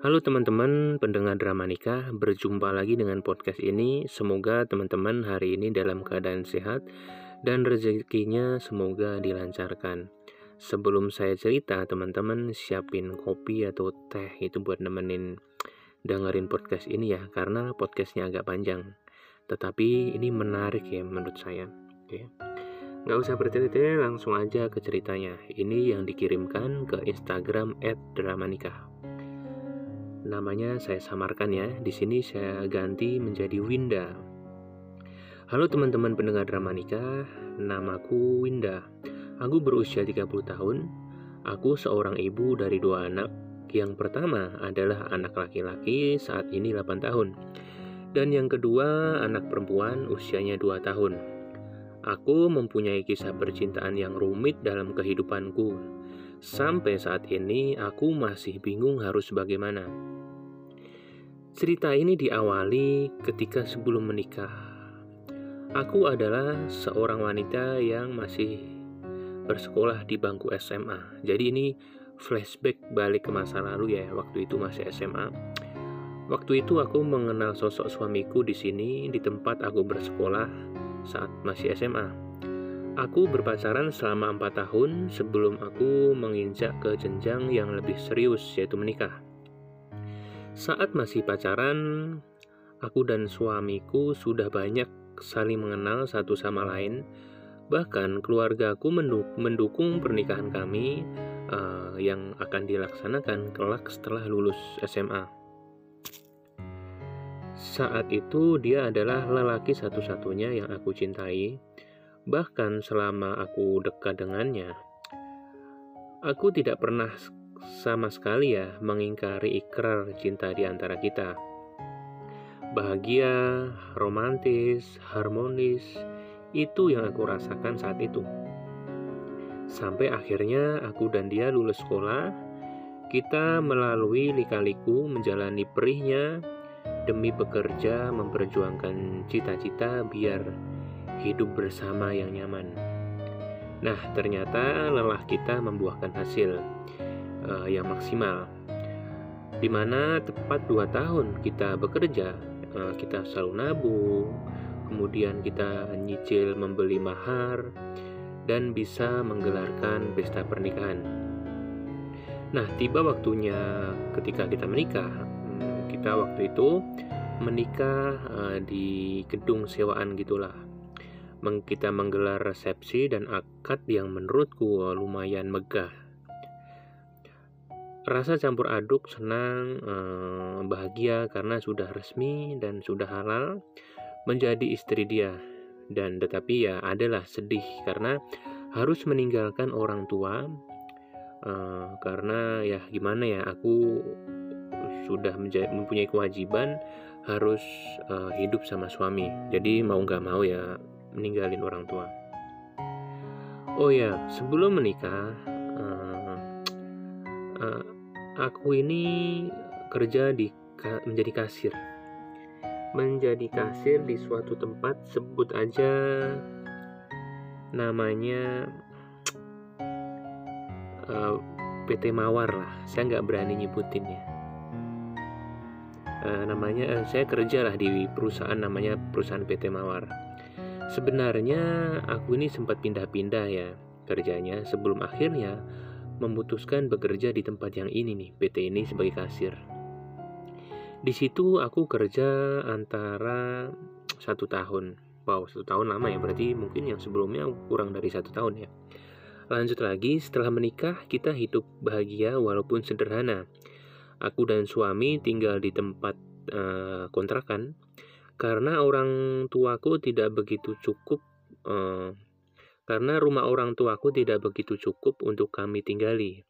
Halo teman-teman pendengar drama nikah, berjumpa lagi dengan podcast ini. Semoga teman-teman hari ini dalam keadaan sehat dan rezekinya semoga dilancarkan. Sebelum saya cerita, teman-teman siapin kopi atau teh itu buat nemenin dengerin podcast ini ya, karena podcastnya agak panjang. Tetapi ini menarik ya menurut saya. Oke. Nggak usah bertele-tele, langsung aja ke ceritanya. Ini yang dikirimkan ke Instagram @dramanikah namanya saya samarkan ya. Di sini saya ganti menjadi Winda. Halo teman-teman pendengar drama nikah, namaku Winda. Aku berusia 30 tahun. Aku seorang ibu dari dua anak. Yang pertama adalah anak laki-laki saat ini 8 tahun. Dan yang kedua anak perempuan usianya 2 tahun. Aku mempunyai kisah percintaan yang rumit dalam kehidupanku. Sampai saat ini aku masih bingung harus bagaimana. Cerita ini diawali ketika sebelum menikah. Aku adalah seorang wanita yang masih bersekolah di bangku SMA. Jadi ini flashback balik ke masa lalu ya, waktu itu masih SMA. Waktu itu aku mengenal sosok suamiku di sini di tempat aku bersekolah saat masih SMA. Aku berpacaran selama empat tahun sebelum aku menginjak ke jenjang yang lebih serius yaitu menikah. Saat masih pacaran, aku dan suamiku sudah banyak saling mengenal satu sama lain. Bahkan keluargaku mendukung pernikahan kami uh, yang akan dilaksanakan kelak setelah lulus SMA. Saat itu dia adalah lelaki satu-satunya yang aku cintai. Bahkan selama aku dekat dengannya, aku tidak pernah sama sekali ya mengingkari ikrar cinta di antara kita. Bahagia, romantis, harmonis, itu yang aku rasakan saat itu. Sampai akhirnya aku dan dia lulus sekolah, kita melalui lika-liku menjalani perihnya demi bekerja memperjuangkan cita-cita biar hidup bersama yang nyaman. Nah, ternyata lelah kita membuahkan hasil uh, yang maksimal. Di mana tepat dua tahun kita bekerja, uh, kita selalu nabung, kemudian kita nyicil membeli mahar, dan bisa menggelarkan pesta pernikahan. Nah, tiba waktunya ketika kita menikah, hmm, kita waktu itu menikah uh, di gedung sewaan gitulah. Kita menggelar resepsi dan akad yang menurutku lumayan megah Rasa campur aduk, senang, eh, bahagia karena sudah resmi dan sudah halal menjadi istri dia. Dan tetapi ya adalah sedih karena harus meninggalkan orang tua eh, karena ya gimana ya aku sudah mempunyai kewajiban harus uh, hidup sama suami. Jadi mau nggak mau ya meninggalin orang tua. Oh ya, sebelum menikah uh, aku ini kerja di menjadi kasir. Menjadi kasir di suatu tempat sebut aja namanya uh, eh, PT Mawar lah. Saya nggak berani nyebutin ya uh, namanya uh, saya kerja lah di perusahaan namanya perusahaan PT Mawar sebenarnya aku ini sempat pindah-pindah ya kerjanya sebelum akhirnya memutuskan bekerja di tempat yang ini nih, PT ini sebagai kasir. Di situ aku kerja antara satu tahun. Wow, satu tahun lama ya, berarti mungkin yang sebelumnya kurang dari satu tahun ya. Lanjut lagi, setelah menikah kita hidup bahagia walaupun sederhana. Aku dan suami tinggal di tempat uh, kontrakan karena orang tuaku tidak begitu cukup uh, karena rumah orang tuaku tidak begitu cukup untuk kami tinggali.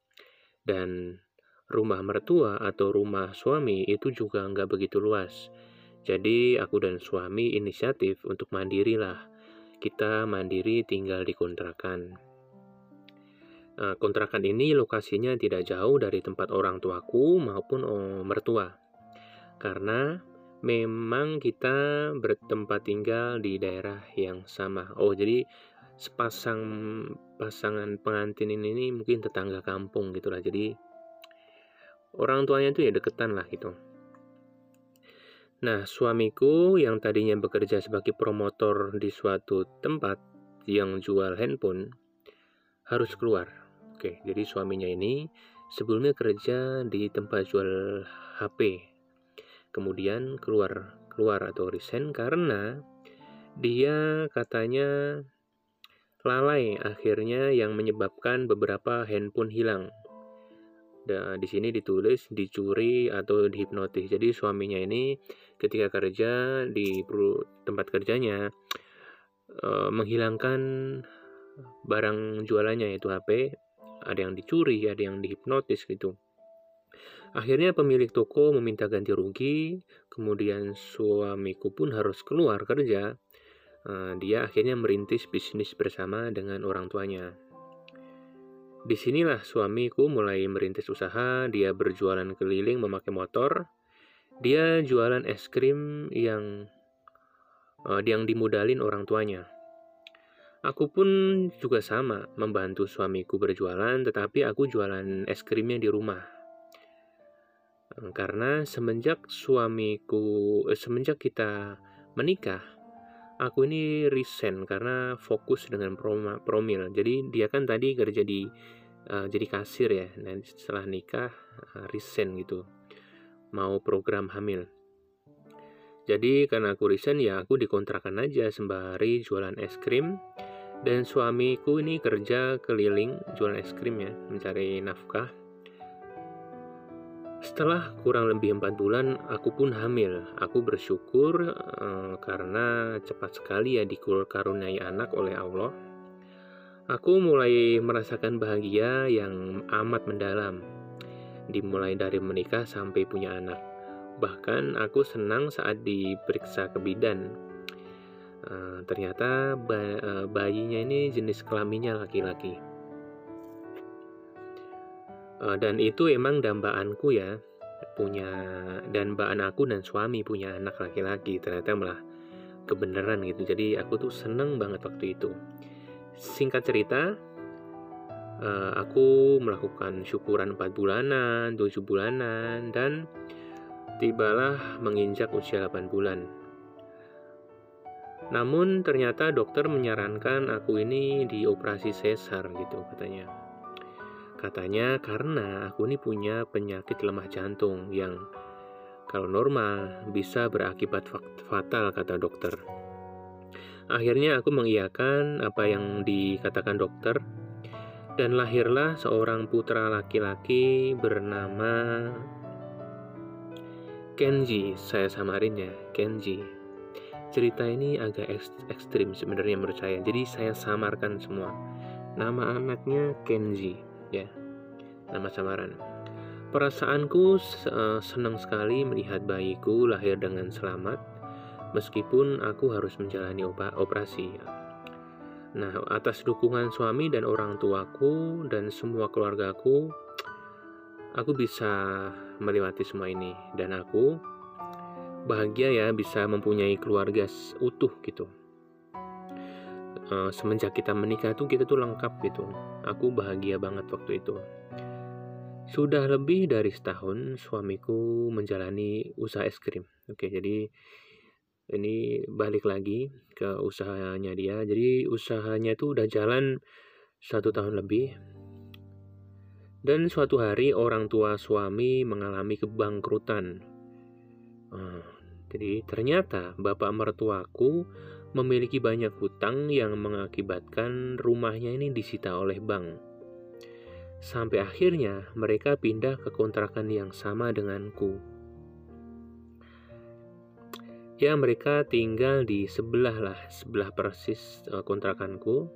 Dan rumah mertua atau rumah suami itu juga nggak begitu luas. Jadi aku dan suami inisiatif untuk mandiri lah. Kita mandiri tinggal di kontrakan. Nah, kontrakan ini lokasinya tidak jauh dari tempat orang tuaku maupun oh, mertua. Karena memang kita bertempat tinggal di daerah yang sama. Oh, jadi sepasang pasangan pengantin ini, mungkin tetangga kampung gitulah jadi orang tuanya itu ya deketan lah gitu. Nah, suamiku yang tadinya bekerja sebagai promotor di suatu tempat yang jual handphone harus keluar. Oke, jadi suaminya ini sebelumnya kerja di tempat jual HP. Kemudian keluar keluar atau resign karena dia katanya lalai akhirnya yang menyebabkan beberapa handphone hilang. Dan di sini ditulis dicuri atau dihipnotis. Jadi suaminya ini ketika kerja di tempat kerjanya uh, menghilangkan barang jualannya yaitu HP, ada yang dicuri, ada yang dihipnotis gitu. Akhirnya pemilik toko meminta ganti rugi, kemudian suamiku pun harus keluar kerja. Uh, dia akhirnya merintis bisnis bersama dengan orang tuanya. Di sinilah suamiku mulai merintis usaha, dia berjualan keliling memakai motor, dia jualan es krim yang uh, yang dimodalin orang tuanya. Aku pun juga sama, membantu suamiku berjualan, tetapi aku jualan es krimnya di rumah. Eh, karena semenjak suamiku, eh, semenjak kita menikah, aku ini resign karena fokus dengan promil. Jadi dia kan tadi kerja di uh, jadi kasir ya, dan setelah nikah uh, resign gitu mau program hamil. Jadi karena aku resign ya aku dikontrakan aja sembari jualan es krim dan suamiku ini kerja keliling jualan es krim ya mencari nafkah. Setelah kurang lebih empat bulan aku pun hamil. Aku bersyukur uh, karena cepat sekali ya dikaruniai anak oleh Allah. Aku mulai merasakan bahagia yang amat mendalam dimulai dari menikah sampai punya anak. Bahkan aku senang saat diperiksa ke bidan. Uh, ternyata uh, bayinya ini jenis kelaminnya laki-laki. Uh, dan itu emang dambaanku ya, punya dan mbak aku dan suami punya anak laki-laki. Ternyata malah kebenaran gitu. Jadi aku tuh seneng banget waktu itu. Singkat cerita, uh, aku melakukan syukuran 4 bulanan, 7 bulanan, dan tibalah menginjak usia 8 bulan. Namun ternyata dokter menyarankan aku ini dioperasi sesar gitu katanya. Katanya karena aku ini punya penyakit lemah jantung yang kalau normal bisa berakibat fatal kata dokter. Akhirnya aku mengiyakan apa yang dikatakan dokter dan lahirlah seorang putra laki-laki bernama Kenji. Saya samarin ya, Kenji. Cerita ini agak ekstrim sebenarnya menurut saya. Jadi saya samarkan semua. Nama anaknya Kenji, ya. Nama samaran. Perasaanku senang sekali melihat bayiku lahir dengan selamat, meskipun aku harus menjalani operasi. Nah, atas dukungan suami dan orang tuaku dan semua keluargaku, aku bisa melewati semua ini dan aku bahagia ya bisa mempunyai keluarga utuh gitu. Uh, semenjak kita menikah tuh kita tuh lengkap gitu. Aku bahagia banget waktu itu. Sudah lebih dari setahun suamiku menjalani usaha es krim. Oke, jadi ini balik lagi ke usahanya dia jadi usahanya itu udah jalan satu tahun lebih dan suatu hari orang tua suami mengalami kebangkrutan nah, jadi ternyata bapak mertuaku memiliki banyak hutang yang mengakibatkan rumahnya ini disita oleh bank. Sampai akhirnya mereka pindah ke kontrakan yang sama denganku. Ya mereka tinggal di sebelah lah sebelah persis uh, kontrakanku.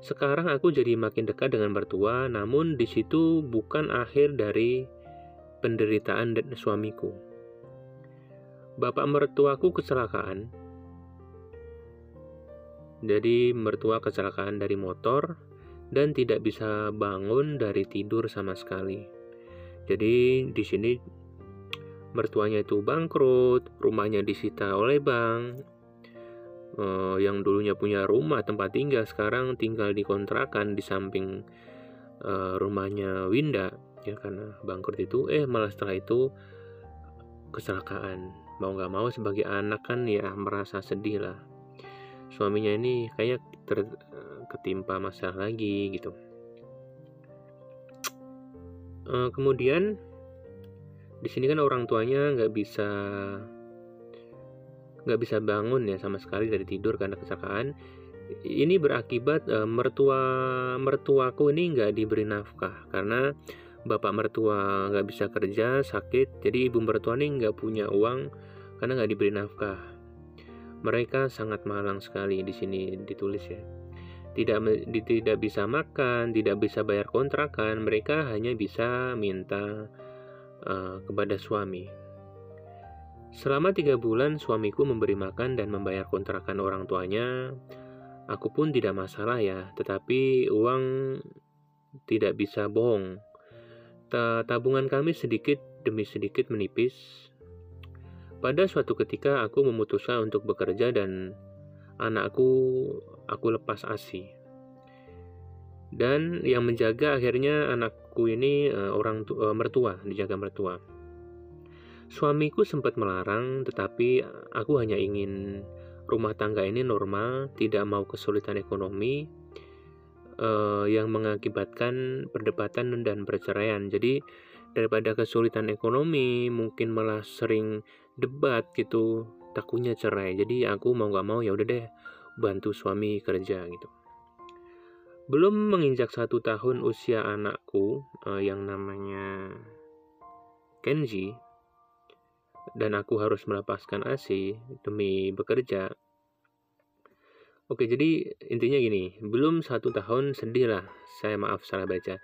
Sekarang aku jadi makin dekat dengan mertua namun di situ bukan akhir dari penderitaan dan suamiku. Bapak mertuaku kecelakaan jadi mertua kecelakaan dari motor dan tidak bisa bangun dari tidur sama sekali. Jadi di sini mertuanya itu bangkrut, rumahnya disita oleh bank, uh, yang dulunya punya rumah tempat tinggal sekarang tinggal di kontrakan di samping uh, rumahnya Winda. ya karena bangkrut itu. Eh malah setelah itu kecelakaan. Mau nggak mau sebagai anak kan ya merasa sedih lah suaminya ini kayak ter, ketimpa masalah lagi gitu. E, kemudian di sini kan orang tuanya nggak bisa nggak bisa bangun ya sama sekali dari tidur karena kecelakaan. Ini berakibat e, mertua mertuaku ini nggak diberi nafkah karena bapak mertua nggak bisa kerja sakit. Jadi ibu mertua ini nggak punya uang karena nggak diberi nafkah mereka sangat malang sekali di sini ditulis ya. Tidak tidak bisa makan tidak bisa bayar kontrakan mereka hanya bisa minta uh, kepada suami. Selama tiga bulan suamiku memberi makan dan membayar kontrakan orang tuanya. Aku pun tidak masalah ya tetapi uang tidak bisa bohong. Tabungan kami sedikit demi sedikit menipis pada suatu ketika aku memutuskan untuk bekerja dan anakku aku lepas ASI. Dan yang menjaga akhirnya anakku ini uh, orang tu, uh, mertua, dijaga mertua. Suamiku sempat melarang, tetapi aku hanya ingin rumah tangga ini normal, tidak mau kesulitan ekonomi uh, yang mengakibatkan perdebatan dan perceraian. Jadi daripada kesulitan ekonomi, mungkin malah sering debat gitu takutnya cerai jadi aku mau gak mau ya udah deh bantu suami kerja gitu belum menginjak satu tahun usia anakku uh, yang namanya Kenji dan aku harus melepaskan ASI demi bekerja Oke, jadi intinya gini, belum satu tahun sedih lah. Saya maaf salah baca.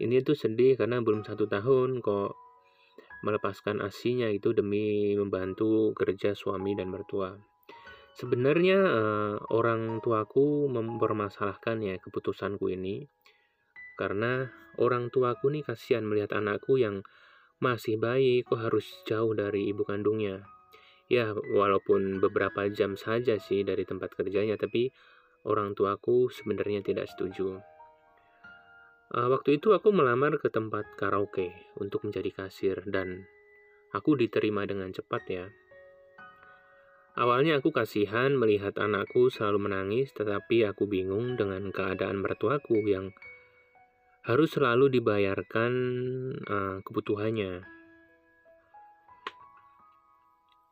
Ini tuh sedih karena belum satu tahun kok melepaskan asinya itu demi membantu kerja suami dan mertua. Sebenarnya uh, orang tuaku mempermasalahkan ya keputusanku ini karena orang tuaku nih kasihan melihat anakku yang masih bayi kok harus jauh dari ibu kandungnya. Ya, walaupun beberapa jam saja sih dari tempat kerjanya, tapi orang tuaku sebenarnya tidak setuju. Uh, waktu itu aku melamar ke tempat karaoke untuk menjadi kasir dan aku diterima dengan cepat ya. Awalnya aku kasihan melihat anakku selalu menangis, tetapi aku bingung dengan keadaan mertuaku yang harus selalu dibayarkan uh, kebutuhannya.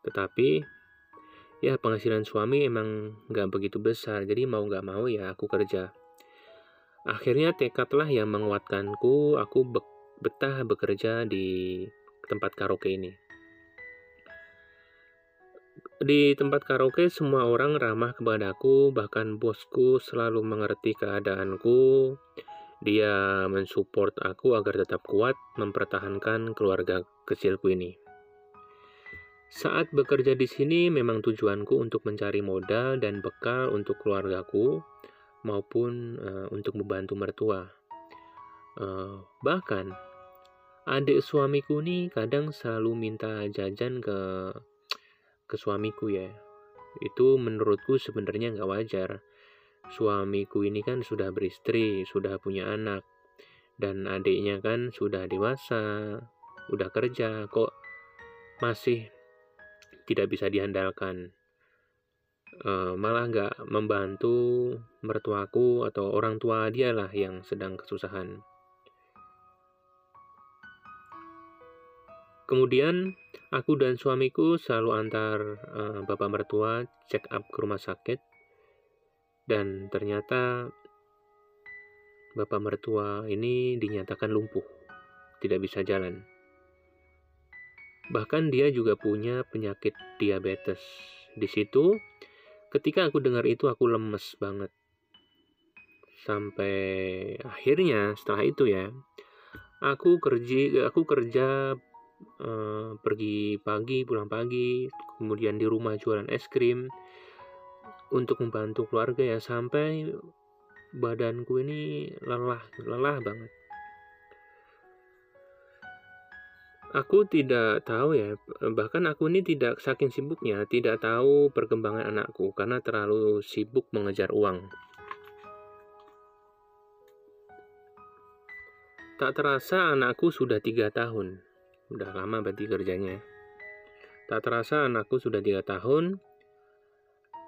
Tetapi ya penghasilan suami emang nggak begitu besar, jadi mau nggak mau ya aku kerja. Akhirnya tekadlah yang menguatkanku, aku betah bekerja di tempat karaoke ini. Di tempat karaoke semua orang ramah kepadaku, bahkan bosku selalu mengerti keadaanku. Dia mensupport aku agar tetap kuat mempertahankan keluarga kecilku ini. Saat bekerja di sini memang tujuanku untuk mencari modal dan bekal untuk keluargaku maupun uh, untuk membantu mertua. Uh, bahkan adik suamiku nih kadang selalu minta jajan ke ke suamiku ya. Itu menurutku sebenarnya nggak wajar. Suamiku ini kan sudah beristri, sudah punya anak, dan adiknya kan sudah dewasa, udah kerja, kok masih tidak bisa diandalkan uh, malah nggak membantu mertuaku atau orang tua dia lah yang sedang kesusahan. Kemudian aku dan suamiku selalu antar uh, bapak mertua check up ke rumah sakit dan ternyata bapak mertua ini dinyatakan lumpuh, tidak bisa jalan. Bahkan dia juga punya penyakit diabetes. Di situ Ketika aku dengar itu aku lemes banget. Sampai akhirnya setelah itu ya, aku kerja aku kerja uh, pergi pagi, pulang pagi, kemudian di rumah jualan es krim untuk membantu keluarga ya sampai badanku ini lelah, lelah banget. Aku tidak tahu ya, bahkan aku ini tidak saking sibuknya, tidak tahu perkembangan anakku karena terlalu sibuk mengejar uang. Tak terasa anakku sudah tiga tahun. Udah lama berarti kerjanya. Tak terasa anakku sudah tiga tahun.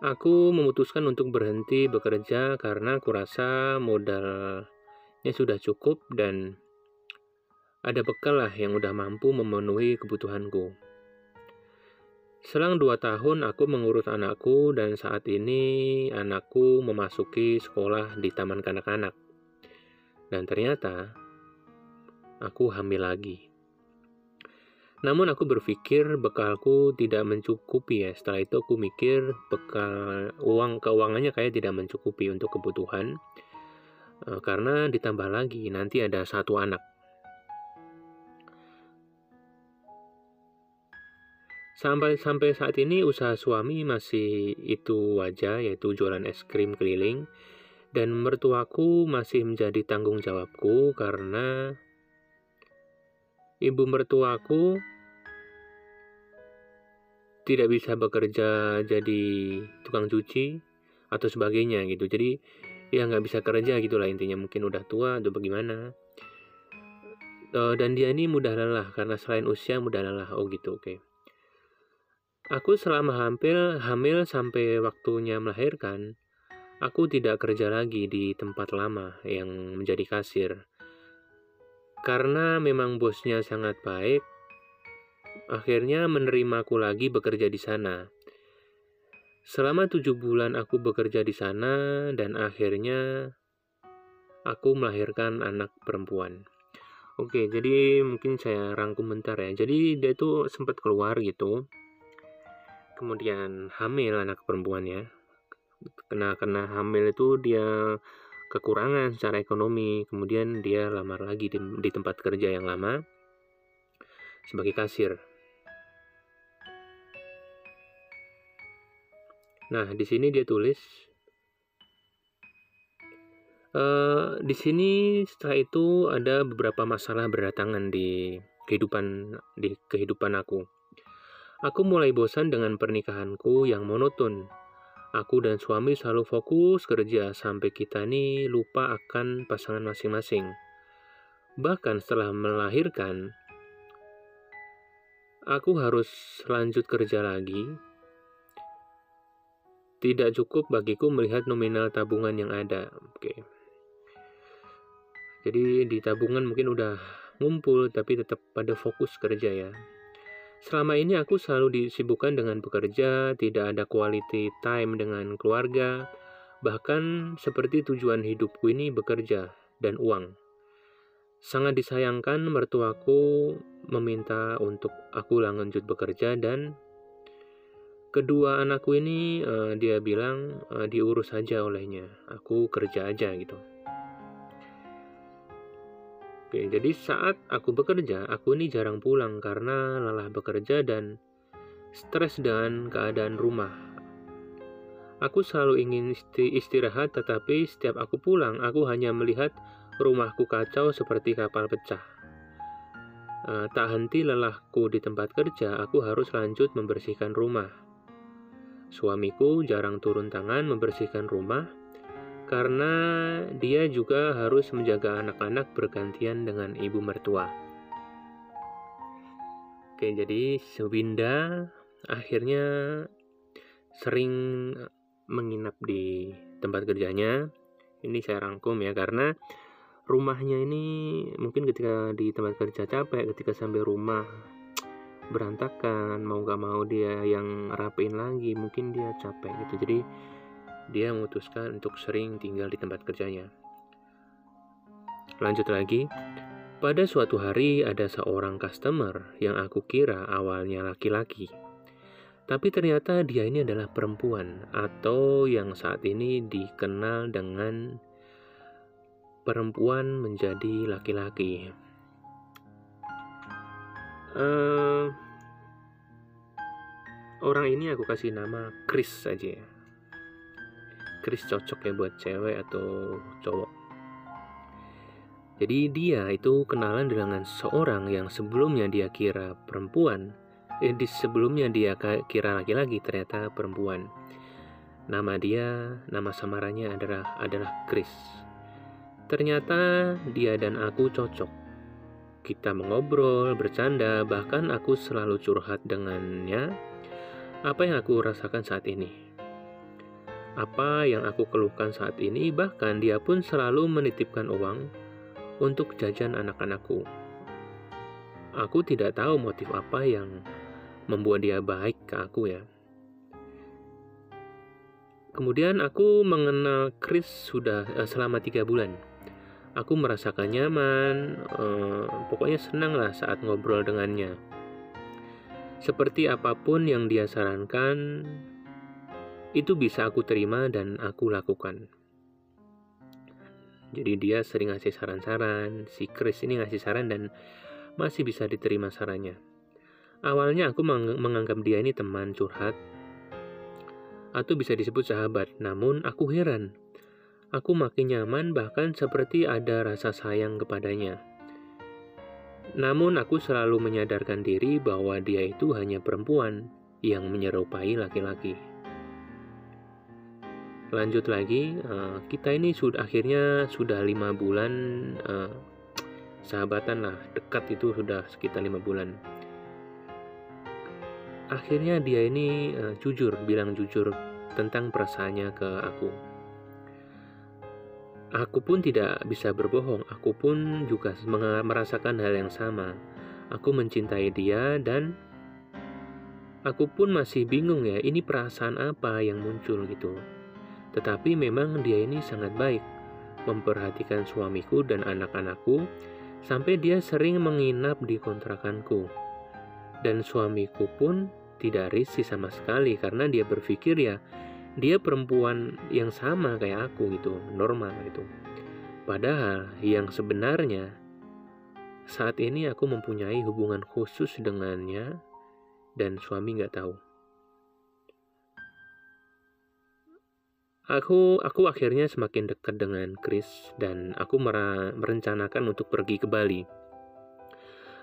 Aku memutuskan untuk berhenti bekerja karena kurasa modalnya sudah cukup dan ada bekal lah yang udah mampu memenuhi kebutuhanku. Selang dua tahun aku mengurus anakku dan saat ini anakku memasuki sekolah di taman kanak-kanak. Dan ternyata aku hamil lagi. Namun aku berpikir bekalku tidak mencukupi ya. Setelah itu aku mikir bekal uang keuangannya kayak tidak mencukupi untuk kebutuhan. E, karena ditambah lagi nanti ada satu anak. Sampai sampai saat ini usaha suami masih itu wajah yaitu jualan es krim keliling. Dan mertuaku masih menjadi tanggung jawabku karena ibu mertuaku tidak bisa bekerja jadi tukang cuci atau sebagainya gitu. Jadi ya nggak bisa kerja gitulah intinya. Mungkin udah tua atau bagaimana. Uh, dan dia ini mudah lelah karena selain usia mudah lelah. Oh gitu oke. okay. Aku selama hampir hamil sampai waktunya melahirkan aku tidak kerja lagi di tempat lama yang menjadi kasir karena memang bosnya sangat baik, akhirnya menerimaku lagi bekerja di sana. Selama tujuh bulan aku bekerja di sana dan akhirnya aku melahirkan anak perempuan. Oke, jadi mungkin saya rangkum bentar ya. Jadi dia tuh sempat keluar gitu. Kemudian hamil anak perempuannya. Kena kena hamil itu dia kekurangan secara ekonomi, kemudian dia lamar lagi di, di tempat kerja yang lama sebagai kasir. Nah, di sini dia tulis uh, di sini setelah itu ada beberapa masalah berdatangan di kehidupan di kehidupan aku. Aku mulai bosan dengan pernikahanku yang monoton Aku dan suami selalu fokus kerja sampai kita nih lupa akan pasangan masing-masing. Bahkan setelah melahirkan, aku harus lanjut kerja lagi. Tidak cukup bagiku melihat nominal tabungan yang ada. Oke. Jadi di tabungan mungkin udah ngumpul tapi tetap pada fokus kerja ya. Selama ini aku selalu disibukkan dengan bekerja, tidak ada quality time dengan keluarga, bahkan seperti tujuan hidupku ini bekerja dan uang. Sangat disayangkan mertuaku meminta untuk aku lanjut bekerja dan kedua anakku ini uh, dia bilang uh, diurus saja olehnya. Aku kerja aja gitu. Oke, jadi saat aku bekerja, aku ini jarang pulang karena lelah bekerja dan stres dengan keadaan rumah. Aku selalu ingin istirahat, tetapi setiap aku pulang, aku hanya melihat rumahku kacau seperti kapal pecah. Uh, tak henti lelahku di tempat kerja, aku harus lanjut membersihkan rumah. Suamiku jarang turun tangan membersihkan rumah, karena dia juga harus menjaga anak-anak bergantian dengan ibu mertua. Oke, jadi Subinda akhirnya sering menginap di tempat kerjanya. Ini saya rangkum ya karena rumahnya ini mungkin ketika di tempat kerja capek, ketika sampai rumah berantakan, mau gak mau dia yang rapiin lagi, mungkin dia capek gitu. Jadi dia memutuskan untuk sering tinggal di tempat kerjanya. Lanjut lagi, pada suatu hari ada seorang customer yang aku kira awalnya laki-laki. Tapi ternyata dia ini adalah perempuan atau yang saat ini dikenal dengan perempuan menjadi laki-laki. Uh, orang ini aku kasih nama Chris saja ya. Chris cocok ya buat cewek atau cowok. Jadi dia itu kenalan dengan seorang yang sebelumnya dia kira perempuan, eh, di sebelumnya dia kira laki-laki ternyata perempuan. Nama dia, nama samarannya adalah adalah Chris. Ternyata dia dan aku cocok. Kita mengobrol, bercanda, bahkan aku selalu curhat dengannya apa yang aku rasakan saat ini. Apa yang aku keluhkan saat ini, bahkan dia pun selalu menitipkan uang untuk jajan anak-anakku. Aku tidak tahu motif apa yang membuat dia baik ke aku ya. Kemudian aku mengenal Chris sudah uh, selama tiga bulan. Aku merasakan nyaman, uh, pokoknya senang lah saat ngobrol dengannya. Seperti apa pun yang dia sarankan, itu bisa aku terima dan aku lakukan. Jadi dia sering ngasih saran-saran, si Chris ini ngasih saran dan masih bisa diterima sarannya. Awalnya aku menganggap dia ini teman curhat, atau bisa disebut sahabat. Namun aku heran. Aku makin nyaman bahkan seperti ada rasa sayang kepadanya. Namun aku selalu menyadarkan diri bahwa dia itu hanya perempuan yang menyerupai laki-laki. Lanjut lagi, eh, kita ini sudah akhirnya sudah lima bulan uh, sahabatan lah, dekat itu sudah sekitar lima bulan akhirnya dia ini uh, jujur bilang jujur tentang perasaannya ke aku. Aku pun tidak bisa berbohong, aku pun juga merasakan hal yang sama. Aku mencintai dia dan aku pun masih bingung ya, ini perasaan apa yang muncul gitu. Tetapi memang dia ini sangat baik, memperhatikan suamiku dan anak-anakku, sampai dia sering menginap di kontrakanku. Dan suamiku pun tidak risih sama sekali karena dia berpikir ya dia perempuan yang sama kayak aku gitu, normal gitu. Padahal yang sebenarnya saat ini aku mempunyai hubungan khusus dengannya dan suami nggak tahu. Aku aku akhirnya semakin dekat dengan Chris dan aku merencanakan untuk pergi ke Bali.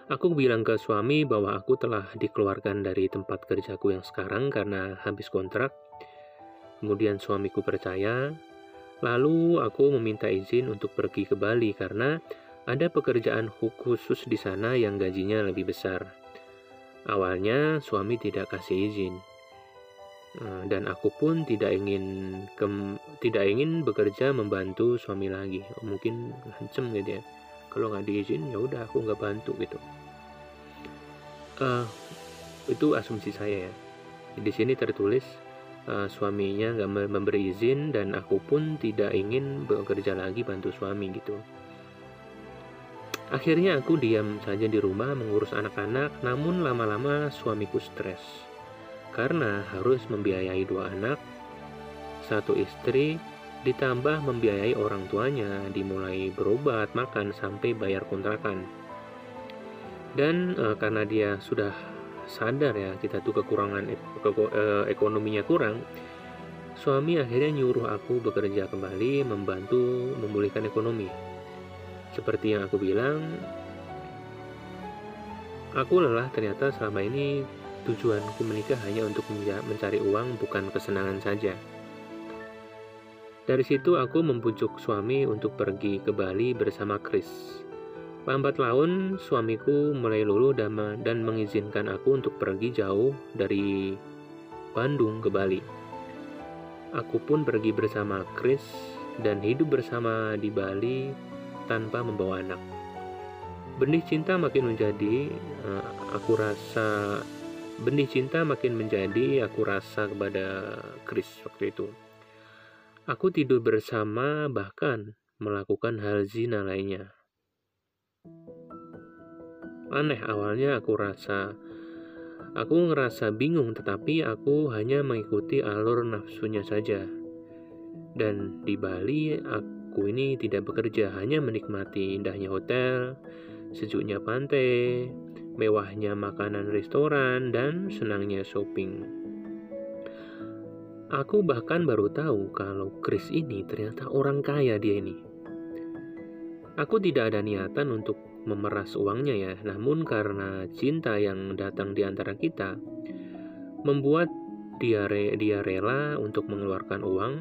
Aku bilang ke suami bahwa aku telah dikeluarkan dari tempat kerjaku yang sekarang karena habis kontrak. Kemudian suamiku percaya. Lalu aku meminta izin untuk pergi ke Bali karena ada pekerjaan khusus di sana yang gajinya lebih besar. Awalnya suami tidak kasih izin. Eh, dan aku pun tidak ingin ke, tidak ingin bekerja membantu suami lagi. Mungkin ngancem gitu ya. Kalau nggak diizin ya udah aku nggak bantu gitu. Uh, itu asumsi saya ya. Di sini tertulis uh, suaminya nggak memberi izin dan aku pun tidak ingin bekerja lagi bantu suami gitu. Akhirnya aku diam saja di rumah mengurus anak-anak namun lama-lama suamiku stres karena harus membiayai dua anak satu istri ditambah membiayai orang tuanya, dimulai berobat, makan, sampai bayar kontrakan. Dan e, karena dia sudah sadar ya kita tuh kekurangan e e ekonominya kurang, suami akhirnya nyuruh aku bekerja kembali membantu memulihkan ekonomi. Seperti yang aku bilang, aku lelah ternyata selama ini tujuanku menikah hanya untuk mencari uang bukan kesenangan saja. Dari situ aku membujuk suami untuk pergi ke Bali bersama Chris. Lambat laun suamiku mulai luluh dan, mengizinkan aku untuk pergi jauh dari Bandung ke Bali. Aku pun pergi bersama Chris dan hidup bersama di Bali tanpa membawa anak. Benih cinta makin menjadi, eh, aku rasa benih cinta makin menjadi aku rasa kepada Chris waktu itu. Aku tidur bersama, bahkan melakukan hal zina lainnya. Aneh awalnya aku rasa Aku ngerasa bingung tetapi aku hanya mengikuti alur nafsunya saja. Dan di Bali aku ini tidak bekerja, hanya menikmati indahnya hotel, sejuknya pantai, mewahnya makanan restoran, dan senangnya shopping. Aku bahkan baru tahu kalau Chris ini ternyata orang kaya dia ini. Aku tidak ada niatan untuk memeras uangnya ya, namun karena cinta yang datang di antara kita, membuat dia, re, dia rela untuk mengeluarkan uang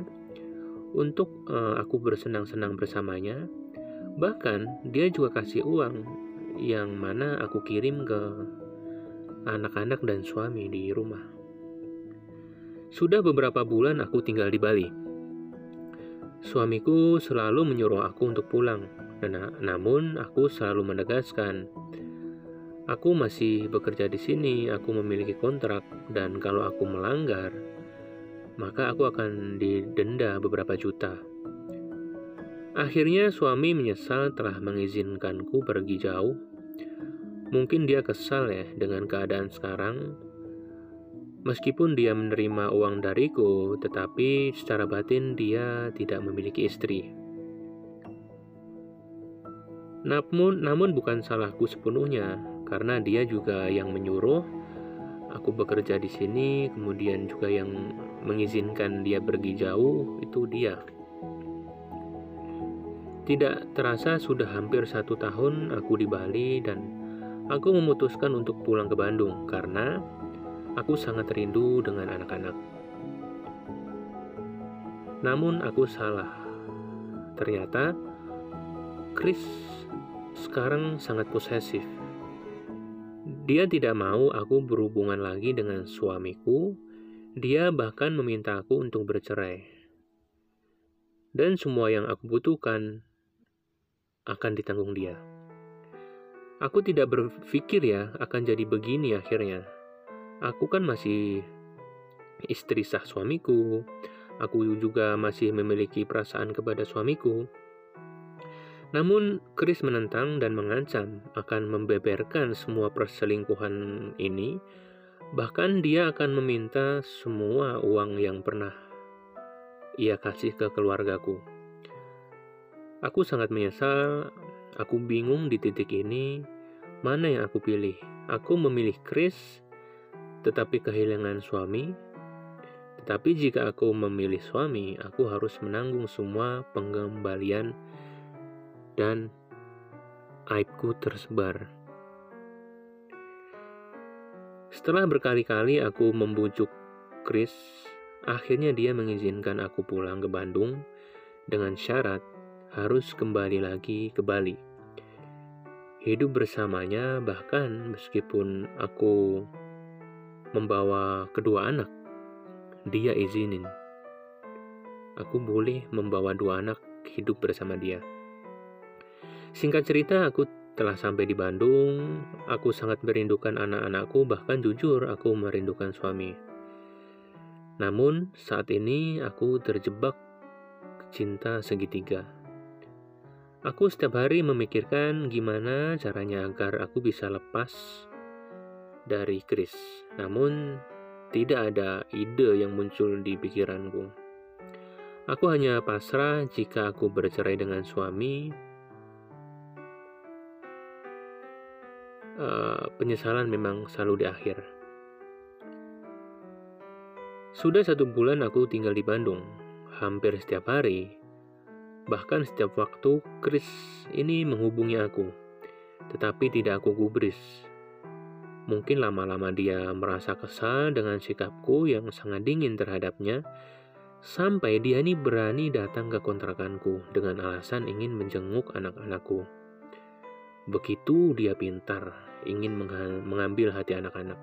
untuk uh, aku bersenang-senang bersamanya, Bahkan dia juga kasih uang yang mana aku kirim ke anak-anak dan suami di rumah. Sudah beberapa bulan aku tinggal di Bali. Suamiku selalu menyuruh aku untuk pulang, dan namun aku selalu menegaskan, aku masih bekerja di sini, aku memiliki kontrak, dan kalau aku melanggar, maka aku akan didenda beberapa juta. Akhirnya suami menyesal telah mengizinkanku pergi jauh. Mungkin dia kesal ya dengan keadaan sekarang. Meskipun dia menerima uang dariku, tetapi secara batin dia tidak memiliki istri. Namun, namun bukan salahku sepenuhnya, karena dia juga yang menyuruh aku bekerja di sini, kemudian juga yang mengizinkan dia pergi jauh, itu dia. Tidak terasa sudah hampir satu tahun aku di Bali dan aku memutuskan untuk pulang ke Bandung karena aku sangat rindu dengan anak-anak. Namun aku salah. Ternyata Chris sekarang sangat posesif. Dia tidak mau aku berhubungan lagi dengan suamiku. Dia bahkan meminta aku untuk bercerai. Dan semua yang aku butuhkan akan ditanggung dia. Aku tidak berpikir ya akan jadi begini akhirnya. Aku kan masih istri sah suamiku. Aku juga masih memiliki perasaan kepada suamiku. Namun, Chris menentang dan mengancam akan membeberkan semua perselingkuhan ini. Bahkan dia akan meminta semua uang yang pernah ia kasih ke keluargaku. Aku sangat menyesal, aku bingung di titik ini, mana yang aku pilih. Aku memilih Chris, tetapi kehilangan suami. Tetapi jika aku memilih suami, aku harus menanggung semua pengembalian dan aibku tersebar. Setelah berkali-kali aku membujuk Chris, akhirnya dia mengizinkan aku pulang ke Bandung dengan syarat harus kembali lagi ke Bali. Hidup bersamanya, bahkan meskipun aku membawa kedua anak, dia izinin. Aku boleh membawa dua anak hidup bersama dia. Singkat cerita, aku telah sampai di Bandung. Aku sangat merindukan anak-anakku, bahkan jujur aku merindukan suami. Namun, saat ini aku terjebak cinta segitiga. Aku setiap hari memikirkan gimana caranya agar aku bisa lepas dari Chris. Namun, tidak ada ide yang muncul di pikiranku. Aku hanya pasrah jika aku bercerai dengan suami. Uh, penyesalan memang selalu di akhir. Sudah satu bulan aku tinggal di Bandung. Hampir setiap hari, Bahkan setiap waktu Chris ini menghubungi aku, tetapi tidak aku gubris. Mungkin lama-lama dia merasa kesal dengan sikapku yang sangat dingin terhadapnya, sampai dia ini berani datang ke kontrakanku dengan alasan ingin menjenguk anak-anakku. Begitu dia pintar, ingin mengambil hati anak-anak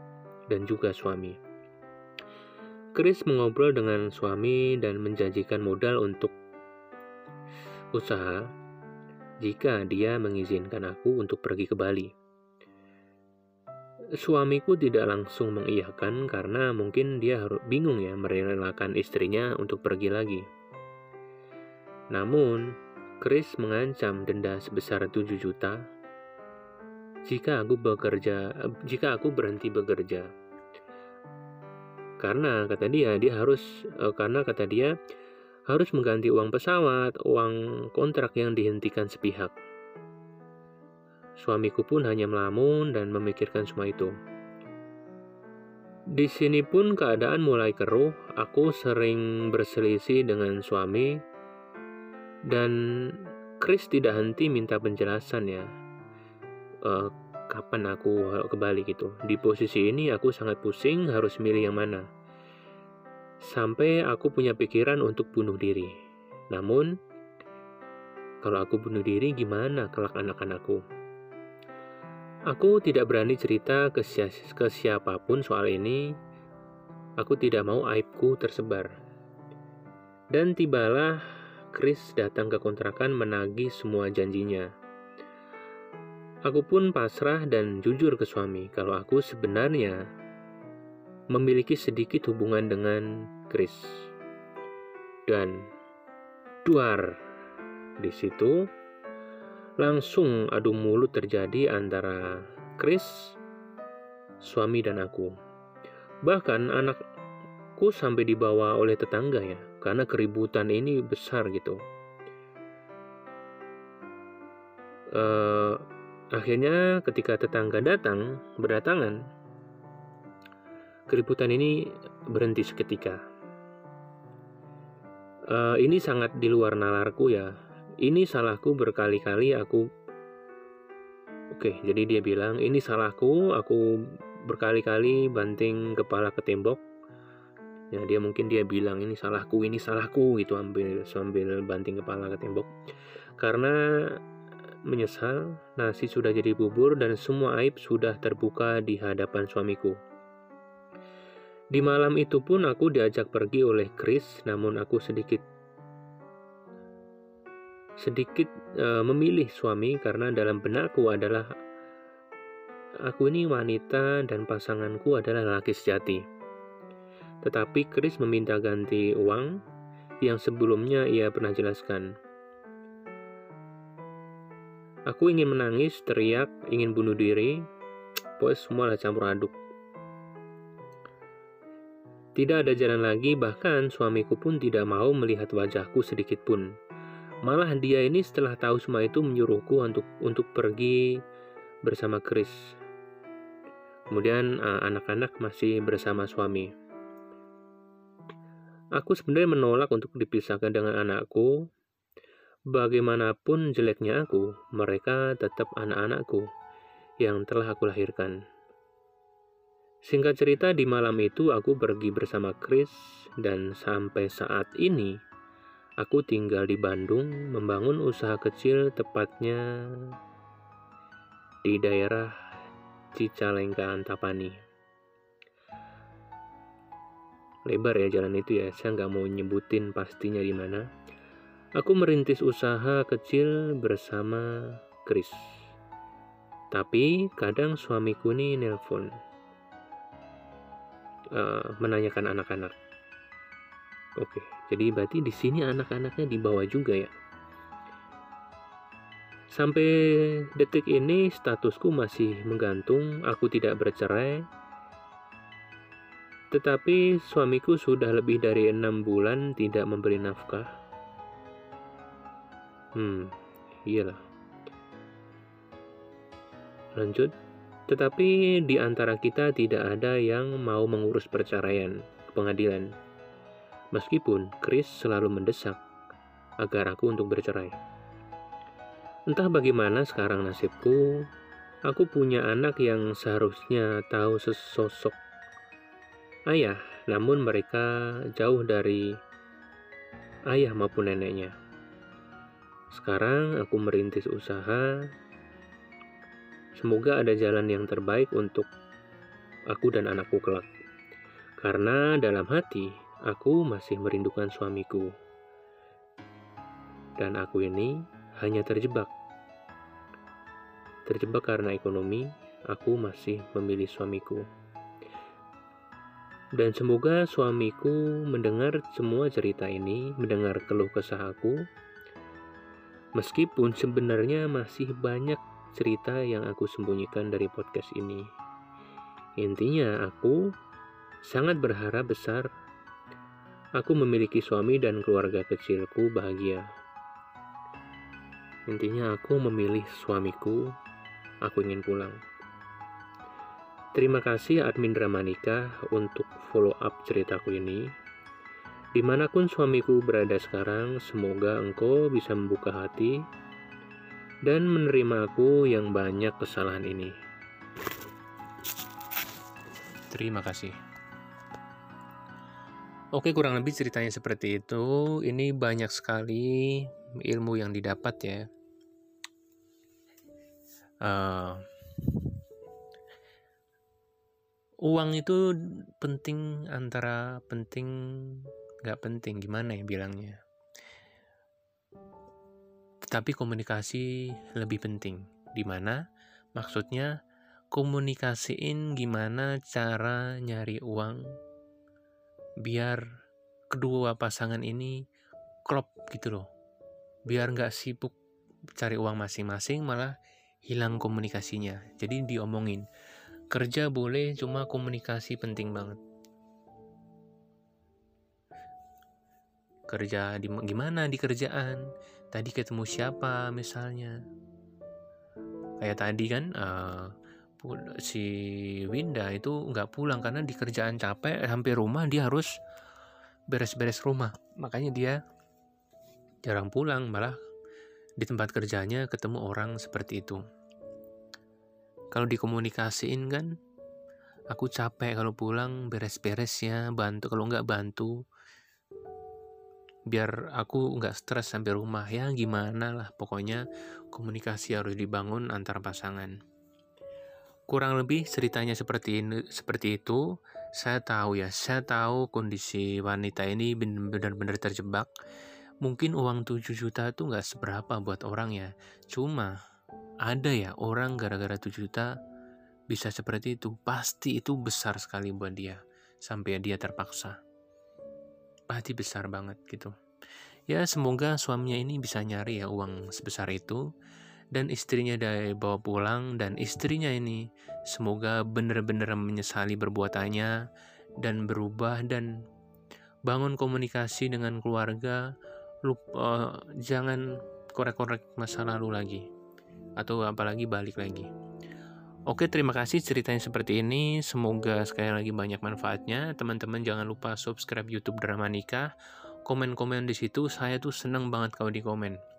dan juga suami. Chris mengobrol dengan suami dan menjanjikan modal untuk usaha jika dia mengizinkan aku untuk pergi ke Bali. Suamiku tidak langsung mengiyakan karena mungkin dia harus bingung ya merelakan istrinya untuk pergi lagi. Namun, Chris mengancam denda sebesar 7 juta jika aku bekerja jika aku berhenti bekerja. Karena kata dia dia harus eh, karena kata dia harus mengganti uang pesawat, uang kontrak yang dihentikan sepihak. Suamiku pun hanya melamun dan memikirkan semua itu. Di sini pun keadaan mulai keruh, aku sering berselisih dengan suami, dan Chris tidak henti minta penjelasan ya, uh, kapan aku kembali gitu. Di posisi ini aku sangat pusing harus milih yang mana sampai aku punya pikiran untuk bunuh diri. Namun, Kalau aku bunuh diri, gimana kelak anak-anakku? Aku tidak berani cerita ke, si ke siapa pun soal ini. Aku tidak mau aibku tersebar. Dan tibalah Chris datang ke kontrakan menagih semua janjinya. Aku pun pasrah dan jujur ke suami kalau aku sebenarnya memiliki sedikit hubungan dengan Chris. Dan duar di situ langsung adu mulut terjadi antara Chris, suami dan aku. Bahkan anakku sampai dibawa oleh tetangga ya, karena keributan ini besar gitu. Uh, Akhirnya ketika tetangga datang, berdatangan, keributan ini berhenti seketika. Uh, ini sangat di luar nalarku ya. Ini salahku berkali-kali aku Oke, jadi dia bilang ini salahku, aku berkali-kali banting kepala ke tembok. Ya, dia mungkin dia bilang ini salahku, ini salahku gitu ambil sambil banting kepala ke tembok. Karena menyesal, nasi sudah jadi bubur dan semua aib sudah terbuka di hadapan suamiku. Di malam itu pun aku diajak pergi oleh Chris, namun aku sedikit sedikit uh, memilih suami karena dalam benakku adalah aku ini wanita dan pasanganku adalah laki sejati. Tetapi Chris meminta ganti uang yang sebelumnya ia pernah jelaskan. Aku ingin menangis, teriak, ingin bunuh diri, pokoknya semua lah campur aduk. Tidak ada jalan lagi, bahkan suamiku pun tidak mau melihat wajahku sedikit pun. Malah dia ini setelah tahu semua itu menyuruhku untuk untuk pergi bersama Chris. Kemudian eh, anak-anak masih bersama suami. Aku sebenarnya menolak untuk dipisahkan dengan anakku, Bagaimanapun jeleknya aku, mereka tetap anak-anakku yang telah aku lahirkan. Singkat cerita, di malam itu aku pergi bersama Chris, dan sampai saat ini aku tinggal di Bandung, membangun usaha kecil, tepatnya di daerah Cicalengka, Antapani. Lebar ya jalan itu ya, saya nggak mau nyebutin pastinya di mana. Aku merintis usaha kecil bersama Chris. Tapi kadang suamiku nih nelpon uh, menanyakan anak-anak. Oke, jadi berarti di sini anak-anaknya dibawa juga ya. Sampai detik ini statusku masih menggantung, aku tidak bercerai. Tetapi suamiku sudah lebih dari enam bulan tidak memberi nafkah Hmm, iyalah. Lanjut. Tetapi di antara kita tidak ada yang mau mengurus perceraian ke pengadilan. Meskipun Chris selalu mendesak agar aku untuk bercerai. Entah bagaimana sekarang nasibku, aku punya anak yang seharusnya tahu sesosok ayah, namun mereka jauh dari ayah maupun neneknya. Sekarang aku merintis usaha. Semoga ada jalan yang terbaik untuk aku dan anakku kelak. Karena dalam hati aku masih merindukan suamiku. Dan aku ini hanya terjebak. Terjebak karena ekonomi, aku masih memilih suamiku. Dan semoga suamiku mendengar semua cerita ini, mendengar keluh kesah aku, Meskipun sebenarnya masih banyak cerita yang aku sembunyikan dari podcast ini. Intinya aku sangat berharap besar aku memiliki suami dan keluarga kecilku bahagia. Intinya aku memilih suamiku, aku ingin pulang. Terima kasih admin Dramanika untuk follow up ceritaku ini. Di mana pun suamiku berada sekarang, semoga engkau bisa membuka hati dan menerima aku yang banyak kesalahan ini. Terima kasih. Oke, kurang lebih ceritanya seperti itu. Ini banyak sekali ilmu yang didapat ya. Uh, uang itu penting antara penting nggak penting gimana ya bilangnya. Tapi komunikasi lebih penting. Di mana? Maksudnya komunikasiin gimana cara nyari uang biar kedua pasangan ini klop gitu loh biar nggak sibuk cari uang masing-masing malah hilang komunikasinya jadi diomongin kerja boleh cuma komunikasi penting banget kerja di gimana di kerjaan tadi ketemu siapa misalnya? Kayak tadi kan uh, si Winda itu nggak pulang karena di kerjaan capek hampir rumah dia harus beres-beres rumah. Makanya dia jarang pulang malah di tempat kerjanya ketemu orang seperti itu. Kalau dikomunikasiin kan aku capek kalau pulang beres-beres ya bantu. Kalau nggak bantu biar aku nggak stres sampai rumah. Ya gimana lah pokoknya komunikasi harus dibangun antar pasangan. Kurang lebih ceritanya seperti ini seperti itu. Saya tahu ya saya tahu kondisi wanita ini benar-benar terjebak. Mungkin uang 7 juta itu nggak seberapa buat orang ya. Cuma ada ya orang gara-gara 7 juta bisa seperti itu. Pasti itu besar sekali buat dia sampai dia terpaksa pasti besar banget gitu. Ya semoga suaminya ini bisa nyari ya uang sebesar itu dan istrinya dari bawa pulang dan istrinya ini semoga benar-benar menyesali perbuatannya dan berubah dan bangun komunikasi dengan keluarga. Lupa uh, jangan korek-korek masa lalu lagi atau apalagi balik lagi Oke, terima kasih ceritanya seperti ini. Semoga sekali lagi banyak manfaatnya. Teman-teman jangan lupa subscribe YouTube Drama Nikah. Komen-komen di situ, saya tuh seneng banget kalau di komen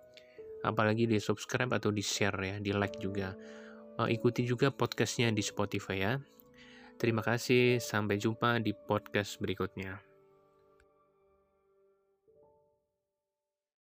apalagi di subscribe atau di share ya di like juga uh, ikuti juga podcastnya di Spotify ya terima kasih sampai jumpa di podcast berikutnya